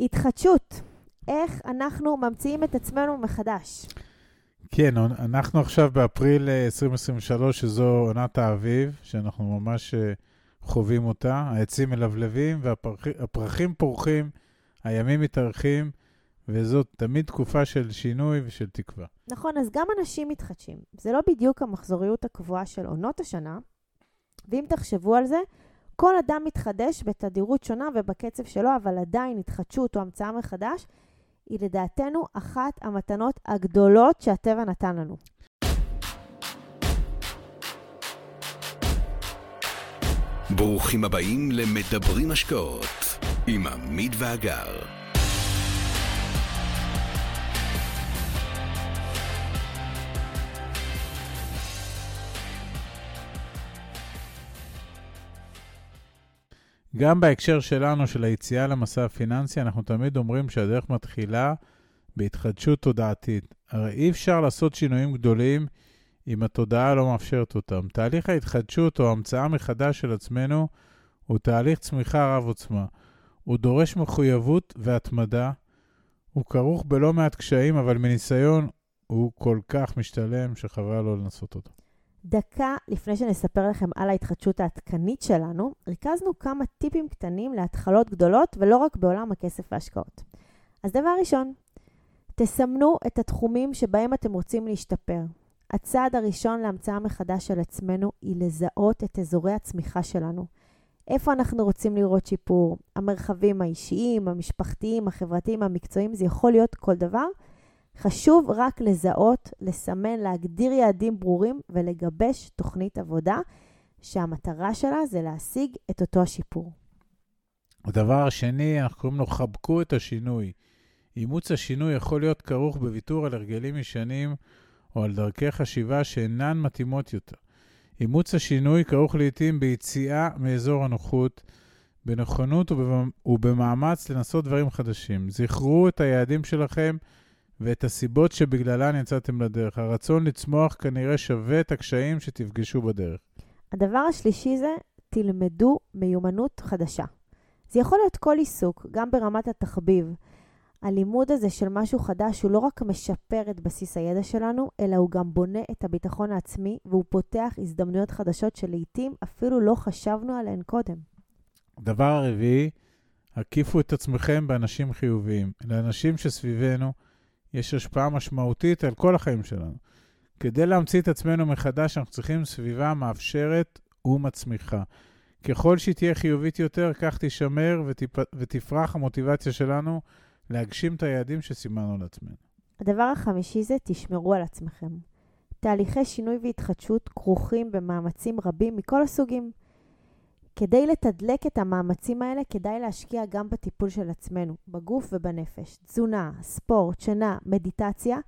התחדשות. איך אנחנו ממציאים את עצמנו מחדש. כן, אנחנו עכשיו באפריל 2023, שזו עונת האביב, שאנחנו ממש אה, חווים אותה. העצים מלבלבים והפרחים פורחים, הימים מתארחים, וזאת תמיד תקופה של שינוי ושל תקווה. נכון, אז גם אנשים מתחדשים. זה לא בדיוק המחזוריות הקבועה של עונות השנה, ואם תחשבו על זה, כל אדם מתחדש בתדירות שונה ובקצב שלו, אבל עדיין התחדשות או המצאה מחדש היא לדעתנו אחת המתנות הגדולות שהטבע נתן לנו. ברוכים הבאים למדברים השקעות עם עמית ואגר. גם בהקשר שלנו, של היציאה למסע הפיננסי, אנחנו תמיד אומרים שהדרך מתחילה בהתחדשות תודעתית. הרי אי אפשר לעשות שינויים גדולים אם התודעה לא מאפשרת אותם. תהליך ההתחדשות או המצאה מחדש של עצמנו הוא תהליך צמיחה רב עוצמה. הוא דורש מחויבות והתמדה. הוא כרוך בלא מעט קשיים, אבל מניסיון הוא כל כך משתלם שחבל לא לנסות אותו. דקה לפני שנספר לכם על ההתחדשות העדכנית שלנו, ריכזנו כמה טיפים קטנים להתחלות גדולות ולא רק בעולם הכסף וההשקעות. אז דבר ראשון, תסמנו את התחומים שבהם אתם רוצים להשתפר. הצעד הראשון להמצאה מחדש של עצמנו היא לזהות את אזורי הצמיחה שלנו. איפה אנחנו רוצים לראות שיפור? המרחבים האישיים, המשפחתיים, החברתיים, המקצועיים, זה יכול להיות כל דבר. חשוב רק לזהות, לסמן, להגדיר יעדים ברורים ולגבש תוכנית עבודה שהמטרה שלה זה להשיג את אותו השיפור. הדבר השני, אנחנו קוראים לו חבקו את השינוי. אימוץ השינוי יכול להיות כרוך בוויתור על הרגלים ישנים או על דרכי חשיבה שאינן מתאימות יותר. אימוץ השינוי כרוך לעתים ביציאה מאזור הנוחות, בנכונות ובמאמץ לנסות דברים חדשים. זכרו את היעדים שלכם ואת הסיבות שבגללן יצאתם לדרך. הרצון לצמוח כנראה שווה את הקשיים שתפגשו בדרך. הדבר השלישי זה, תלמדו מיומנות חדשה. זה יכול להיות כל עיסוק, גם ברמת התחביב. הלימוד הזה של משהו חדש הוא לא רק משפר את בסיס הידע שלנו, אלא הוא גם בונה את הביטחון העצמי, והוא פותח הזדמנויות חדשות שלעיתים אפילו לא חשבנו עליהן קודם. הדבר הרביעי, הקיפו את עצמכם באנשים חיוביים. לאנשים שסביבנו, יש השפעה משמעותית על כל החיים שלנו. כדי להמציא את עצמנו מחדש, אנחנו צריכים סביבה מאפשרת ומצמיחה. ככל שהיא תהיה חיובית יותר, כך תישמר ותפ... ותפרח המוטיבציה שלנו להגשים את היעדים שסימנו לעצמנו. הדבר החמישי זה תשמרו על עצמכם. תהליכי שינוי והתחדשות כרוכים במאמצים רבים מכל הסוגים. כדי לתדלק את המאמצים האלה, כדאי להשקיע גם בטיפול של עצמנו, בגוף ובנפש. תזונה, ספורט, שינה, מדיטציה,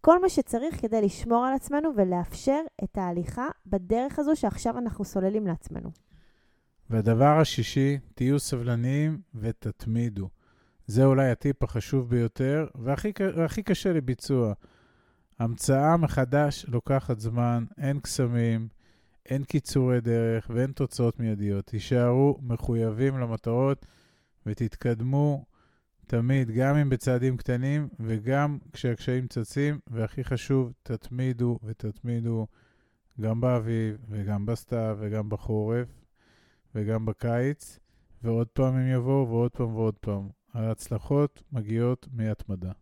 כל מה שצריך כדי לשמור על עצמנו ולאפשר את ההליכה בדרך הזו שעכשיו אנחנו סוללים לעצמנו. והדבר השישי, תהיו סבלניים ותתמידו. זה אולי הטיפ החשוב ביותר והכי, והכי קשה לביצוע. המצאה מחדש לוקחת זמן, אין קסמים, אין קיצורי דרך ואין תוצאות מיידיות. תישארו מחויבים למטרות ותתקדמו תמיד, גם אם בצעדים קטנים וגם כשהקשיים צצים, והכי חשוב, תתמידו ותתמידו גם באביב וגם בסתיו וגם בחורף וגם בקיץ, ועוד פעם הם יבואו ועוד פעם ועוד פעם. ההצלחות מגיעות מהתמדה.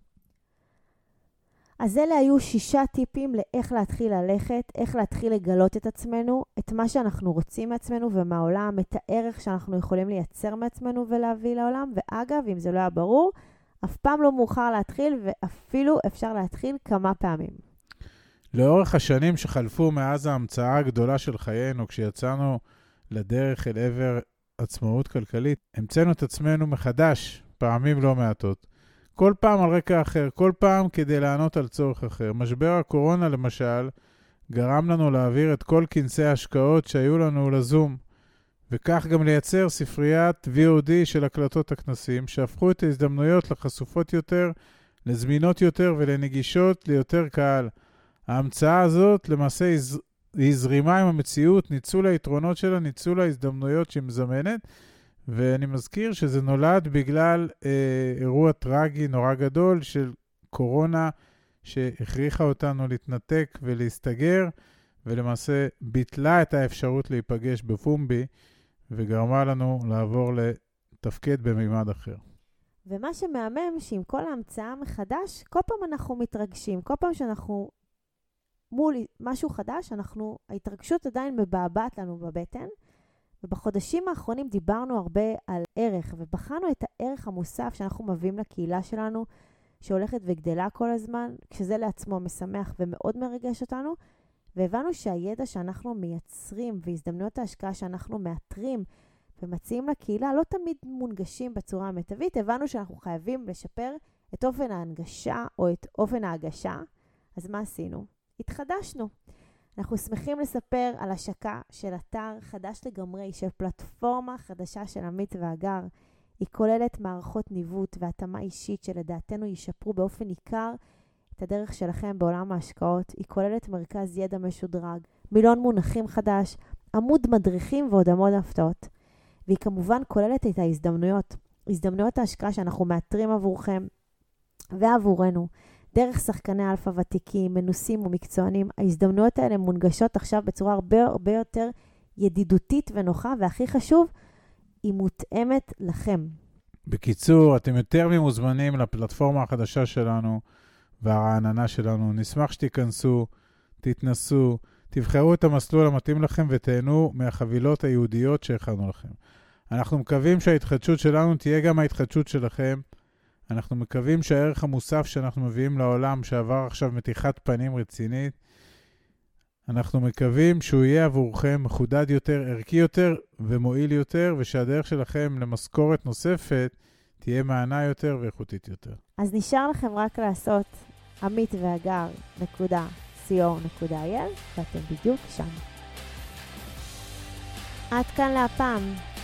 אז אלה היו שישה טיפים לאיך להתחיל ללכת, איך להתחיל לגלות את עצמנו, את מה שאנחנו רוצים מעצמנו ומהעולם, את הערך שאנחנו יכולים לייצר מעצמנו ולהביא לעולם. ואגב, אם זה לא היה ברור, אף פעם לא מאוחר להתחיל, ואפילו אפשר להתחיל כמה פעמים. לאורך השנים שחלפו מאז ההמצאה הגדולה של חיינו, כשיצאנו לדרך אל עבר עצמאות כלכלית, המצאנו את עצמנו מחדש, פעמים לא מעטות. כל פעם על רקע אחר, כל פעם כדי לענות על צורך אחר. משבר הקורונה, למשל, גרם לנו להעביר את כל כנסי ההשקעות שהיו לנו לזום, וכך גם לייצר ספריית VOD של הקלטות הכנסים, שהפכו את ההזדמנויות לחשופות יותר, לזמינות יותר ולנגישות ליותר קהל. ההמצאה הזאת למעשה היא זרימה עם המציאות, ניצול היתרונות שלה, ניצול ההזדמנויות שהיא מזמנת, ואני מזכיר שזה נולד בגלל אה, אירוע טרגי נורא גדול של קורונה, שהכריחה אותנו להתנתק ולהסתגר, ולמעשה ביטלה את האפשרות להיפגש בפומבי, וגרמה לנו לעבור לתפקד במימד אחר. ומה שמהמם, שעם כל ההמצאה מחדש, כל פעם אנחנו מתרגשים. כל פעם שאנחנו מול משהו חדש, אנחנו, ההתרגשות עדיין מבעבעת לנו בבטן. ובחודשים האחרונים דיברנו הרבה על ערך, ובחנו את הערך המוסף שאנחנו מביאים לקהילה שלנו, שהולכת וגדלה כל הזמן, כשזה לעצמו משמח ומאוד מרגש אותנו, והבנו שהידע שאנחנו מייצרים והזדמנויות ההשקעה שאנחנו מאתרים ומציעים לקהילה לא תמיד מונגשים בצורה המיטבית. הבנו שאנחנו חייבים לשפר את אופן ההנגשה או את אופן ההגשה. אז מה עשינו? התחדשנו. אנחנו שמחים לספר על השקה של אתר חדש לגמרי, של פלטפורמה חדשה של עמית והגר. היא כוללת מערכות ניווט והתאמה אישית שלדעתנו ישפרו באופן ניכר את הדרך שלכם בעולם ההשקעות. היא כוללת מרכז ידע משודרג, מילון מונחים חדש, עמוד מדריכים ועוד המון הפתעות. והיא כמובן כוללת את ההזדמנויות, הזדמנויות ההשקעה שאנחנו מאתרים עבורכם ועבורנו. דרך שחקני אלפא ותיקים, מנוסים ומקצוענים, ההזדמנויות האלה מונגשות עכשיו בצורה הרבה הרבה יותר ידידותית ונוחה, והכי חשוב, היא מותאמת לכם. בקיצור, אתם יותר ממוזמנים לפלטפורמה החדשה שלנו והרעננה שלנו. נשמח שתיכנסו, תתנסו, תבחרו את המסלול המתאים לכם ותהנו מהחבילות הייחודיות שהכנו לכם. אנחנו מקווים שההתחדשות שלנו תהיה גם ההתחדשות שלכם. אנחנו מקווים שהערך המוסף שאנחנו מביאים לעולם, שעבר עכשיו מתיחת פנים רצינית, אנחנו מקווים שהוא יהיה עבורכם מחודד יותר, ערכי יותר ומועיל יותר, ושהדרך שלכם למשכורת נוספת תהיה מענה יותר ואיכותית יותר. אז נשאר לכם רק לעשות עמית והגר נקודה co.il, ואתם בדיוק שם. עד כאן להפעם.